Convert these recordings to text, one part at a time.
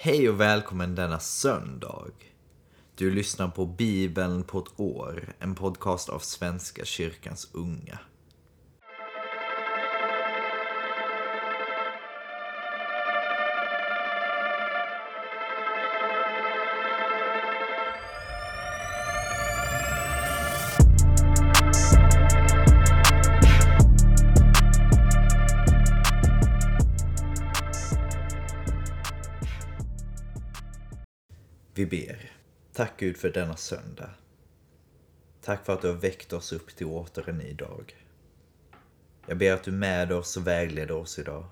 Hej och välkommen denna söndag. Du lyssnar på Bibeln på ett år, en podcast av Svenska kyrkans unga. Ber. Tack Gud för denna söndag. Tack för att du har väckt oss upp till åter en ny dag. Jag ber att du med oss och vägleder oss idag.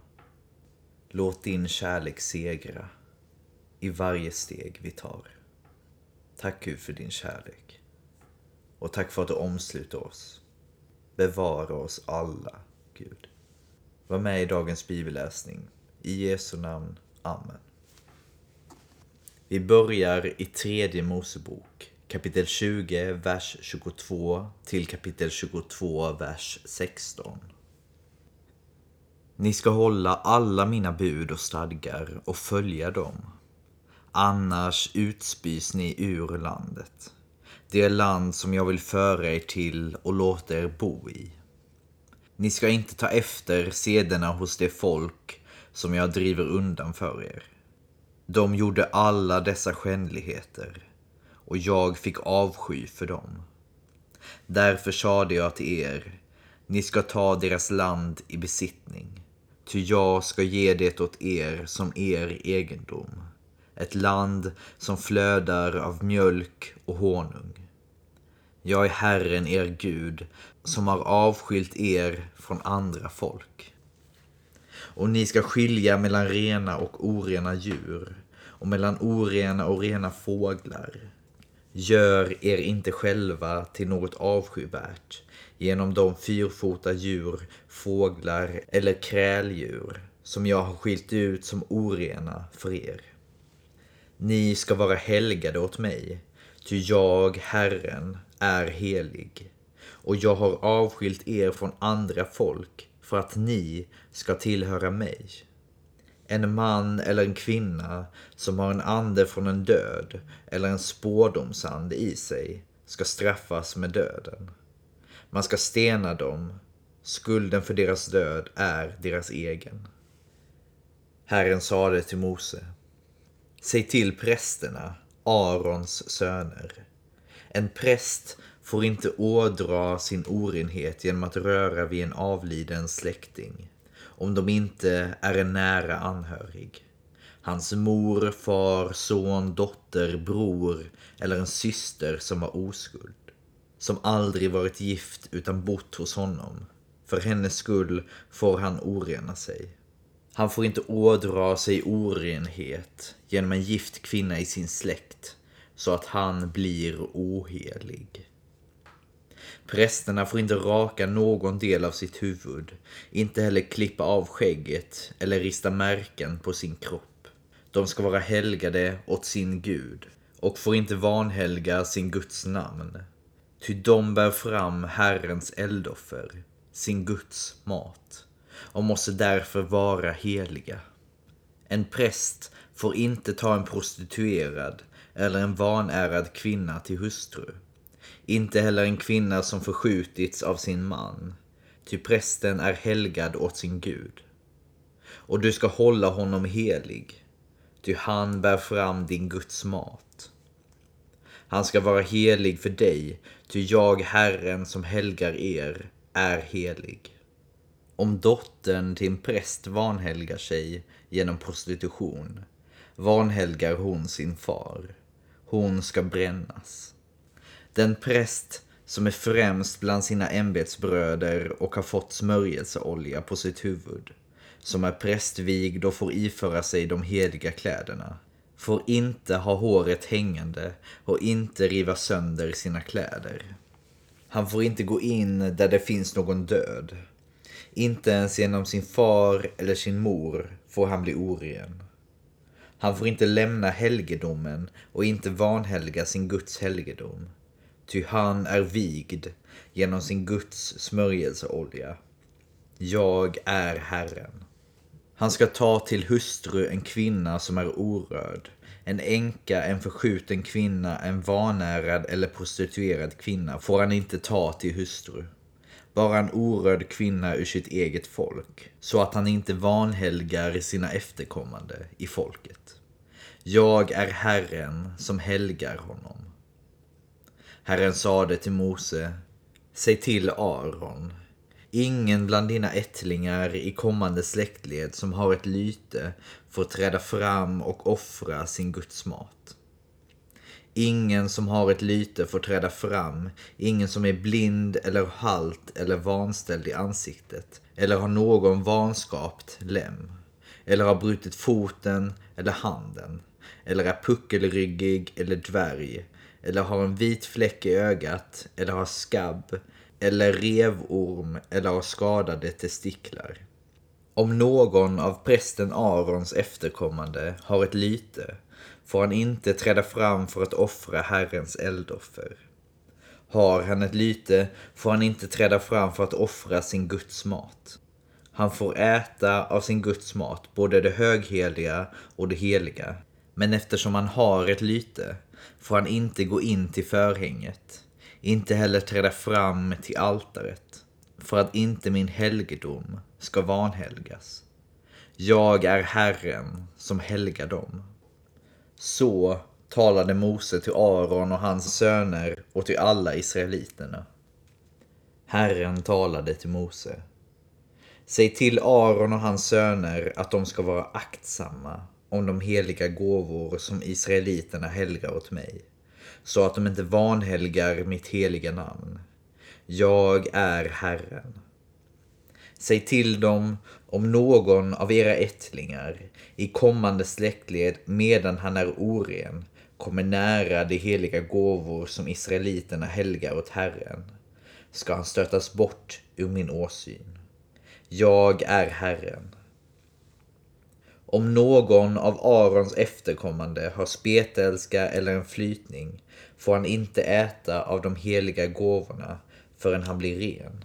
Låt din kärlek segra i varje steg vi tar. Tack Gud för din kärlek. Och tack för att du omsluter oss. Bevara oss alla, Gud. Var med i dagens bibelläsning. I Jesu namn. Amen. Vi börjar i tredje Mosebok, kapitel 20, vers 22 till kapitel 22, vers 16. Ni ska hålla alla mina bud och stadgar och följa dem. Annars utspys ni ur landet, det land som jag vill föra er till och låta er bo i. Ni ska inte ta efter sederna hos det folk som jag driver undan för er de gjorde alla dessa skändligheter och jag fick avsky för dem. Därför sade jag till er, ni ska ta deras land i besittning, ty jag ska ge det åt er som er egendom, ett land som flödar av mjölk och honung. Jag är Herren er Gud, som har avskilt er från andra folk och ni ska skilja mellan rena och orena djur och mellan orena och rena fåglar. Gör er inte själva till något avskyvärt genom de fyrfota djur, fåglar eller kräldjur som jag har skilt ut som orena för er. Ni ska vara helgade åt mig, ty jag, Herren, är helig och jag har avskilt er från andra folk för att ni ska tillhöra mig. En man eller en kvinna som har en ande från en död eller en spårdomsande i sig ska straffas med döden. Man ska stena dem. Skulden för deras död är deras egen. Herren sade till Mose. Säg till prästerna, Arons söner. En präst får inte ådra sin orenhet genom att röra vid en avliden släkting, om de inte är en nära anhörig. Hans mor, far, son, dotter, bror eller en syster som har oskuld. Som aldrig varit gift utan bott hos honom. För hennes skull får han orena sig. Han får inte ådra sig orenhet genom en gift kvinna i sin släkt så att han blir ohelig. Prästerna får inte raka någon del av sitt huvud, inte heller klippa av skägget eller rista märken på sin kropp. De ska vara helgade åt sin Gud och får inte vanhelga sin Guds namn. Ty de bär fram Herrens eldoffer, sin Guds mat, och måste därför vara heliga. En präst får inte ta en prostituerad eller en vanärad kvinna till hustru inte heller en kvinna som förskjutits av sin man, ty prästen är helgad åt sin Gud. Och du ska hålla honom helig, ty han bär fram din Guds mat. Han ska vara helig för dig, ty jag, Herren som helgar er, är helig. Om dottern till en präst vanhelgar sig genom prostitution, vanhelgar hon sin far. Hon ska brännas. Den präst som är främst bland sina ämbetsbröder och har fått smörjelseolja på sitt huvud, som är prästvigd och får iföra sig de heliga kläderna, får inte ha håret hängande och inte riva sönder sina kläder. Han får inte gå in där det finns någon död. Inte ens genom sin far eller sin mor får han bli oren. Han får inte lämna helgedomen och inte vanhelga sin Guds helgedom ty han är vigd genom sin Guds smörjelseolja. Jag är Herren. Han ska ta till hustru en kvinna som är orörd, en änka, en förskjuten kvinna, en vanärad eller prostituerad kvinna får han inte ta till hustru. Bara en orörd kvinna ur sitt eget folk, så att han inte vanhelgar sina efterkommande i folket. Jag är Herren som helgar honom. Herren sade till Mose, säg till Aron, ingen bland dina ättlingar i kommande släktled som har ett lyte får träda fram och offra sin Guds mat. Ingen som har ett lyte får träda fram, ingen som är blind eller halt eller vanställd i ansiktet, eller har någon vanskapt lem, eller har brutit foten eller handen, eller är puckelryggig eller dvärg, eller har en vit fläck i ögat, eller har skabb, eller revorm, eller har skadade testiklar. Om någon av prästen Arons efterkommande har ett lyte får han inte träda fram för att offra Herrens eldoffer. Har han ett lyte får han inte träda fram för att offra sin Guds mat. Han får äta av sin Guds mat, både det högheliga och det heliga. Men eftersom han har ett lyte får han inte gå in till förhänget, inte heller träda fram till altaret, för att inte min helgedom ska vanhelgas. Jag är Herren som helgar dem. Så talade Mose till Aron och hans söner och till alla israeliterna. Herren talade till Mose. Säg till Aron och hans söner att de ska vara aktsamma om de heliga gåvor som israeliterna helgar åt mig, så att de inte vanhelgar mitt heliga namn. Jag är Herren. Säg till dem om någon av era ättlingar i kommande släktled medan han är oren kommer nära de heliga gåvor som israeliterna helgar åt Herren, ska han stötas bort ur min åsyn. Jag är Herren. Om någon av Arons efterkommande har spetälska eller en flytning får han inte äta av de heliga gåvorna förrän han blir ren.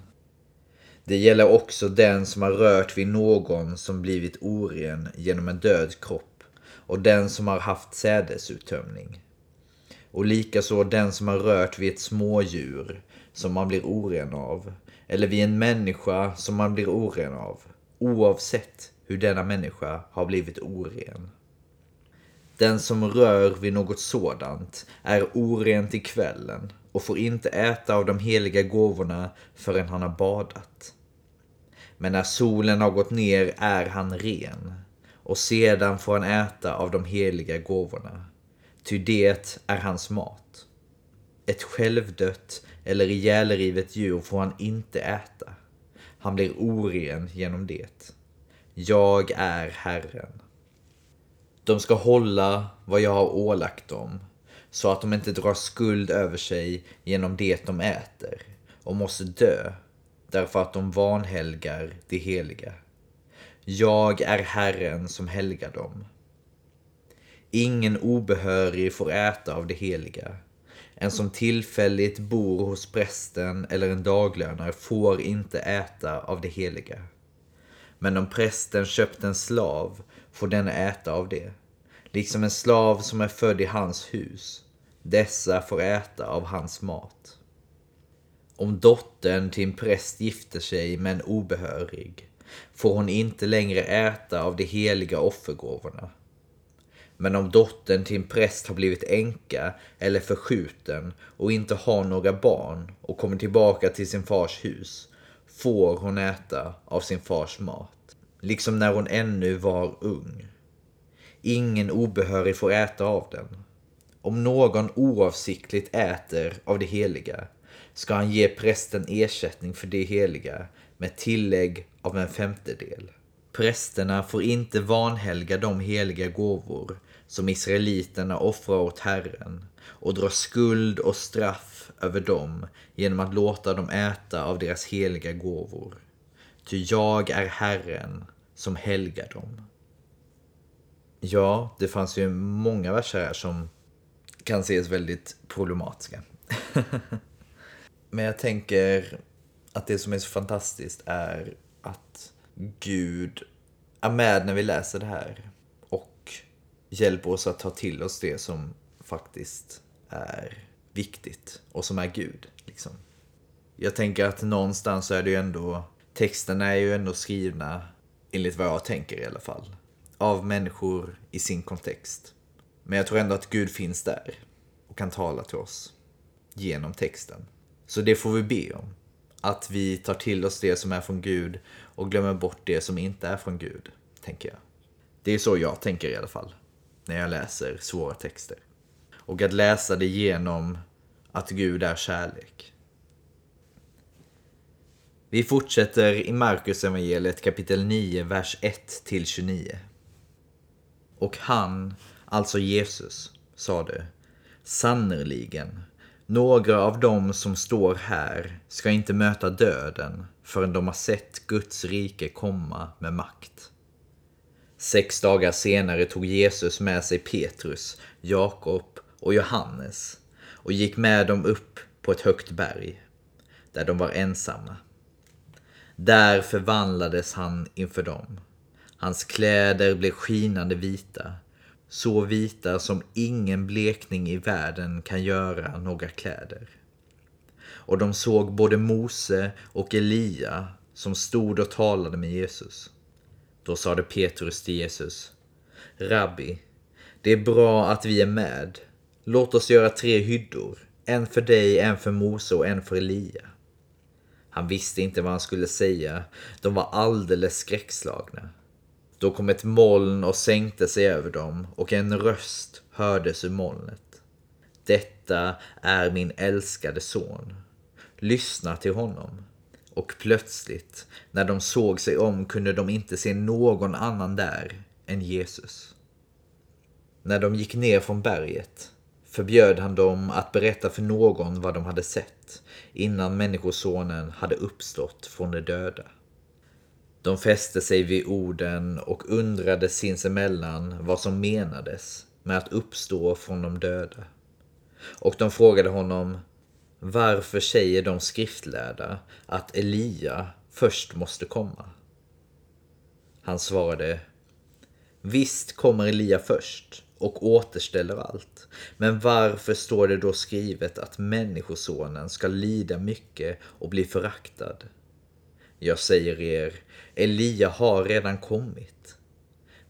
Det gäller också den som har rört vid någon som blivit oren genom en död kropp och den som har haft sädesuttömning. Och likaså den som har rört vid ett smådjur som man blir oren av eller vid en människa som man blir oren av oavsett hur denna människa har blivit oren. Den som rör vid något sådant är oren till kvällen och får inte äta av de heliga gåvorna förrän han har badat. Men när solen har gått ner är han ren och sedan får han äta av de heliga gåvorna, ty det är hans mat. Ett självdött eller ihjälrivet djur får han inte äta. Han blir oren genom det. Jag är Herren. De ska hålla vad jag har ålagt dem, så att de inte drar skuld över sig genom det de äter och måste dö därför att de vanhelgar det heliga. Jag är Herren som helgar dem. Ingen obehörig får äta av det heliga. En som tillfälligt bor hos prästen eller en daglönare får inte äta av det heliga. Men om prästen köpt en slav får den äta av det, liksom en slav som är född i hans hus. Dessa får äta av hans mat. Om dottern till en präst gifter sig med en obehörig får hon inte längre äta av de heliga offergåvorna. Men om dottern till en präst har blivit änka eller förskjuten och inte har några barn och kommer tillbaka till sin fars hus får hon äta av sin fars mat, liksom när hon ännu var ung. Ingen obehörig får äta av den. Om någon oavsiktligt äter av det heliga ska han ge prästen ersättning för det heliga med tillägg av en femtedel. Prästerna får inte vanhelga de heliga gåvor som israeliterna offrar åt Herren och drar skuld och straff över dem genom att låta dem äta av deras heliga gåvor. Ty jag är Herren som helgar dem. Ja, det fanns ju många verser här som kan ses väldigt problematiska. Men jag tänker att det som är så fantastiskt är att Gud är med när vi läser det här hjälper oss att ta till oss det som faktiskt är viktigt och som är Gud. Liksom. Jag tänker att någonstans så är det ju ändå, texterna är ju ändå skrivna, enligt vad jag tänker i alla fall, av människor i sin kontext. Men jag tror ändå att Gud finns där och kan tala till oss genom texten. Så det får vi be om. Att vi tar till oss det som är från Gud och glömmer bort det som inte är från Gud, tänker jag. Det är så jag tänker i alla fall, när jag läser svåra texter. Och att läsa det genom att Gud är kärlek. Vi fortsätter i Markus evangeliet kapitel 9, vers 1-29. Och han, alltså Jesus, sade Sannerligen, några av dem som står här ska inte möta döden förrän de har sett Guds rike komma med makt. Sex dagar senare tog Jesus med sig Petrus, Jakob och Johannes och gick med dem upp på ett högt berg, där de var ensamma. Där förvandlades han inför dem. Hans kläder blev skinande vita, så vita som ingen blekning i världen kan göra några kläder. Och de såg både Mose och Elia som stod och talade med Jesus. Då sade Petrus till Jesus, Rabbi, det är bra att vi är med. Låt oss göra tre hyddor, en för dig, en för Mose och en för Elia. Han visste inte vad han skulle säga. De var alldeles skräckslagna. Då kom ett moln och sänkte sig över dem och en röst hördes ur molnet. Detta är min älskade son. Lyssna till honom. Och plötsligt, när de såg sig om kunde de inte se någon annan där än Jesus. När de gick ner från berget förbjöd han dem att berätta för någon vad de hade sett innan Människosonen hade uppstått från de döda. De fäste sig vid orden och undrade sinsemellan vad som menades med att uppstå från de döda. Och de frågade honom varför säger de skriftlärda att Elia först måste komma? Han svarade Visst kommer Elia först och återställer allt. Men varför står det då skrivet att Människosonen ska lida mycket och bli föraktad? Jag säger er, Elia har redan kommit.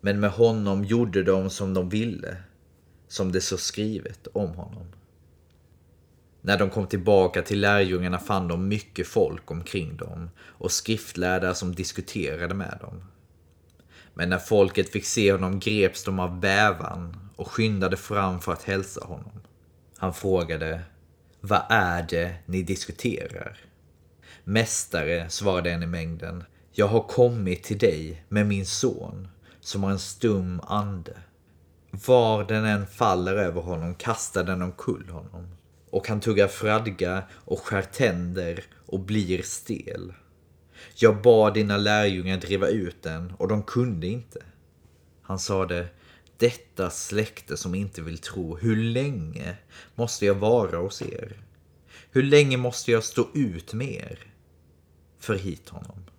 Men med honom gjorde de som de ville, som det så skrivet om honom. När de kom tillbaka till lärjungarna fann de mycket folk omkring dem och skriftlärda som diskuterade med dem. Men när folket fick se honom greps de av bävan och skyndade fram för att hälsa honom. Han frågade, vad är det ni diskuterar? Mästare, svarade en i mängden, jag har kommit till dig med min son som har en stum ande. Var den än faller över honom kastar den omkull honom. Och han tuggar fradga och skär tänder och blir stel. Jag bad dina lärjungar driva ut den och de kunde inte. Han sade, detta släkte som inte vill tro, hur länge måste jag vara hos er? Hur länge måste jag stå ut med er? För hit honom.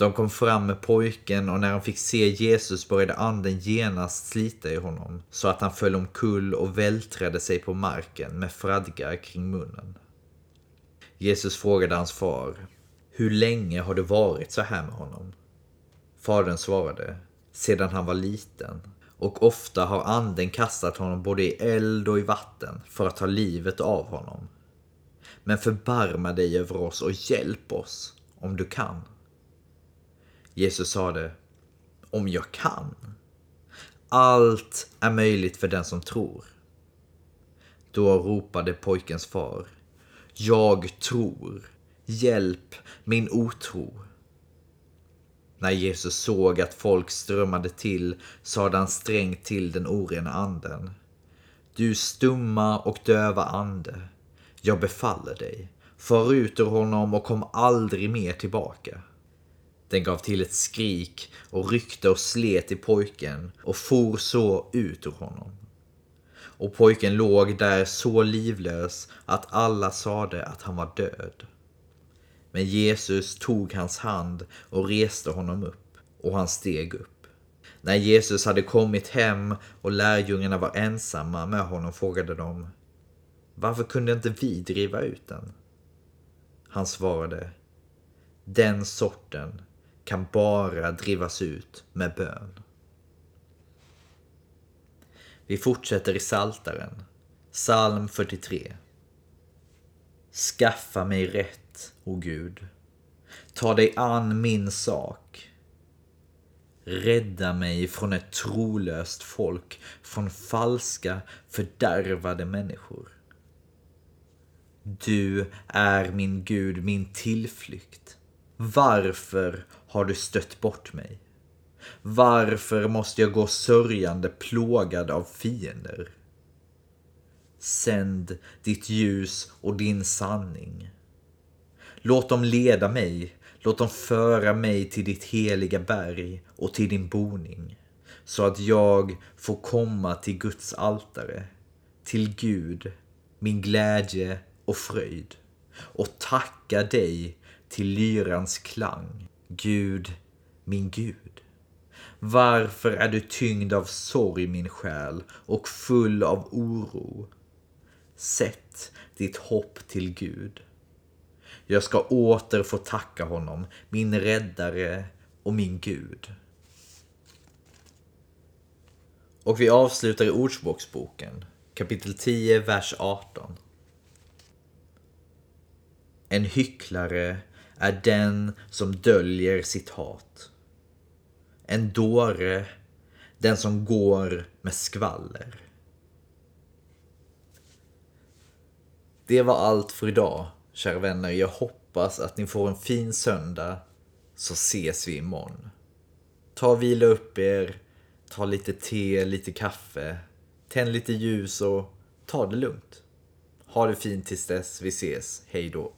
De kom fram med pojken och när han fick se Jesus började anden genast slita i honom så att han föll omkull och vältrade sig på marken med fradgar kring munnen. Jesus frågade hans far hur länge har det varit så här med honom? Fadern svarade, sedan han var liten. Och ofta har anden kastat honom både i eld och i vatten för att ta livet av honom. Men förbarma dig över oss och hjälp oss om du kan. Jesus sade, om jag kan? Allt är möjligt för den som tror. Då ropade pojkens far, jag tror. Hjälp min otro. När Jesus såg att folk strömmade till sade han strängt till den orena anden. Du stumma och döva ande, jag befaller dig. Far ut ur honom och kom aldrig mer tillbaka. Den gav till ett skrik och ryckte och slet i pojken och for så ut ur honom. Och pojken låg där så livlös att alla sade att han var död. Men Jesus tog hans hand och reste honom upp. och han steg upp. När Jesus hade kommit hem och lärjungarna var ensamma med honom frågade de Varför kunde inte vi driva ut den? Han svarade Den sorten kan bara drivas ut med bön. Vi fortsätter i Saltaren. Psalm 43. Skaffa mig rätt, o Gud. Ta dig an min sak. Rädda mig från ett trolöst folk, från falska, fördärvade människor. Du är min Gud, min tillflykt. Varför har du stött bort mig? Varför måste jag gå sörjande plågad av fiender? Sänd ditt ljus och din sanning. Låt dem leda mig, låt dem föra mig till ditt heliga berg och till din boning, så att jag får komma till Guds altare, till Gud, min glädje och fröjd, och tacka dig till lyrans klang. Gud, min Gud. Varför är du tyngd av sorg, min själ, och full av oro? Sätt ditt hopp till Gud. Jag ska åter få tacka honom, min räddare och min Gud. Och vi avslutar i Ordspråksboken, kapitel 10, vers 18. En hycklare är den som döljer sitt hat. En dåre, den som går med skvaller. Det var allt för idag, kära vänner. Jag hoppas att ni får en fin söndag, så ses vi imorgon. Ta och vila upp er, ta lite te, lite kaffe, tänd lite ljus och ta det lugnt. Ha det fint tills dess vi ses. Hej då.